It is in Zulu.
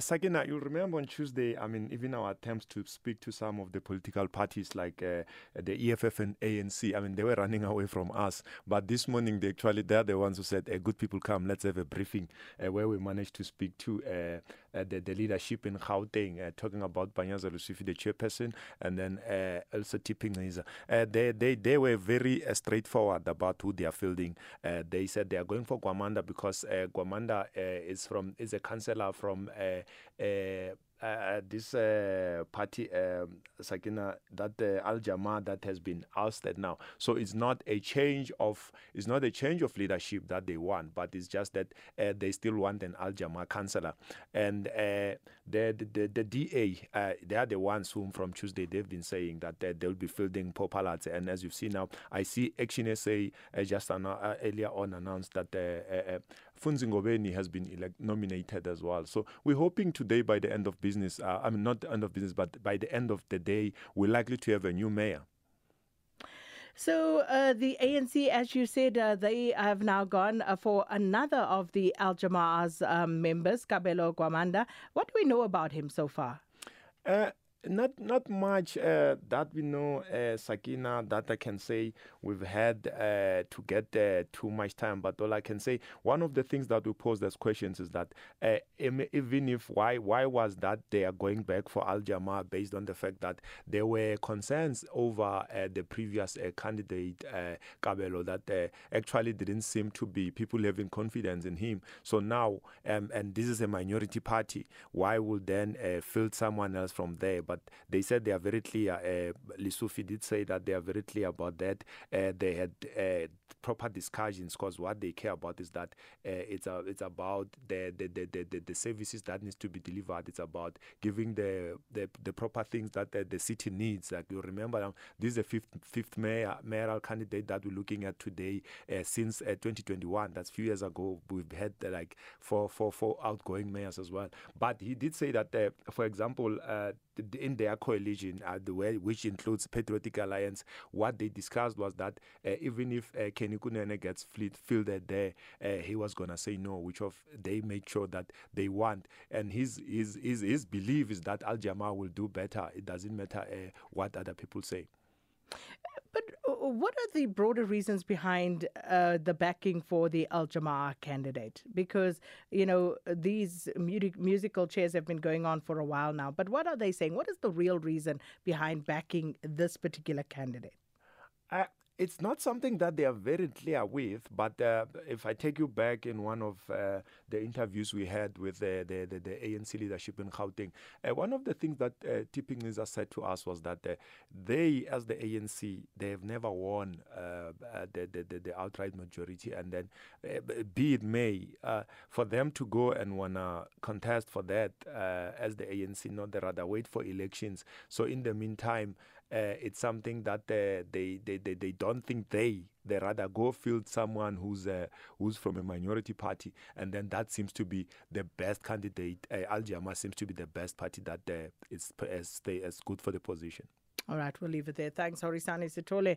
Sakina, you'll remember on Tuesday, I mean, even our attempts to speak to some of the political parties like uh, the EFF and ANC, I mean, they were running away from us. But this morning, they actually, they're the ones who said, hey, good people come, let's have a briefing uh, where we managed to speak to uh, uh, the, the, leadership in Gauteng, uh, talking about Panyaza Lesufi, the chairperson, and then uh, also Tipping Niza. they, they, they were very straightforward about who they are fielding. they said they are going for Gwamanda because Gwamanda is from is a councillor from uh, uh, this uh, party, um, Sakina, that uh, Al Jama that has been ousted now. So it's not a change of it's not a change of leadership that they want, but it's just that uh, they still want an Al Jama councillor. And uh, the, the the DA, uh, they are the ones whom from Tuesday they've been saying that they'll be fielding Popalats. And as you've seen now, I see Action SA just an, earlier on announced that Funzi Ngobeni has been elect- nominated as well. So we're hoping today by the end of business, uh, I mean, not the end of business, but by the end of the day, we're likely to have a new mayor. So uh, the ANC, as you said, uh, they have now gone uh, for another of the Al Jamaa's um, members, Kabelo Gwamanda. What do we know about him so far? Uh, not not much uh, that we know, uh, Sakina, that I can say we've had uh, to get uh, too much time. But all I can say, one of the things that we pose as questions is that uh, even if why why was that they are going back for Al Jama based on the fact that there were concerns over uh, the previous candidate Kabelo that actually didn't seem to be people having confidence in him. So now, um, and this is a minority party, why would then field someone else from there? But they said they are very clear. Uh, Lesufi did say that they are very clear about that. Uh, they had uh, proper discussions because what they care about is that uh, it's a, it's about the the, the, the, the services that needs to be delivered. It's about giving the the, the proper things that the, the city needs. Like you remember, um, this is the fifth fifth mayor, mayoral candidate that we're looking at today uh, since uh, 2021. That's a few years ago. We've had like four four four outgoing mayors as well. But he did say that, for example in their coalition, uh, the way, which includes Patriotic Alliance, what they discussed was that uh, even if uh, Kenny Kunene gets fleet, fielded there, uh, he was going to say no, which of they made sure that they want. And his, his, his, his belief is that Al Jamaa will do better. It doesn't matter uh, what other people say. What are the broader reasons behind uh, the backing for the Al Jamaa candidate? Because, you know, these music, musical chairs have been going on for a while now. But what are they saying? What is the real reason behind backing this particular candidate? I, it's not something that they are very clear with, but uh, if I take you back in one of uh, the interviews we had with the, the, the, the ANC leadership in Gauteng, uh, one of the things that uh, Tipping Niza said to us was that uh, they, as the ANC, they have never won uh, uh, the, the, the, the, outright majority. And then, be it may, for them to go and want to contest for that as the ANC, not they rather wait for elections. So in the meantime, uh, it's something that uh, they, they, they, they don't think they they rather go field someone who's uh, who's from a minority party. And then that seems to be the best candidate uh, Al Jama seems to be the best party that uh, is as, as good for the position. All right we'll leave it there. Thanks Horisani Sitole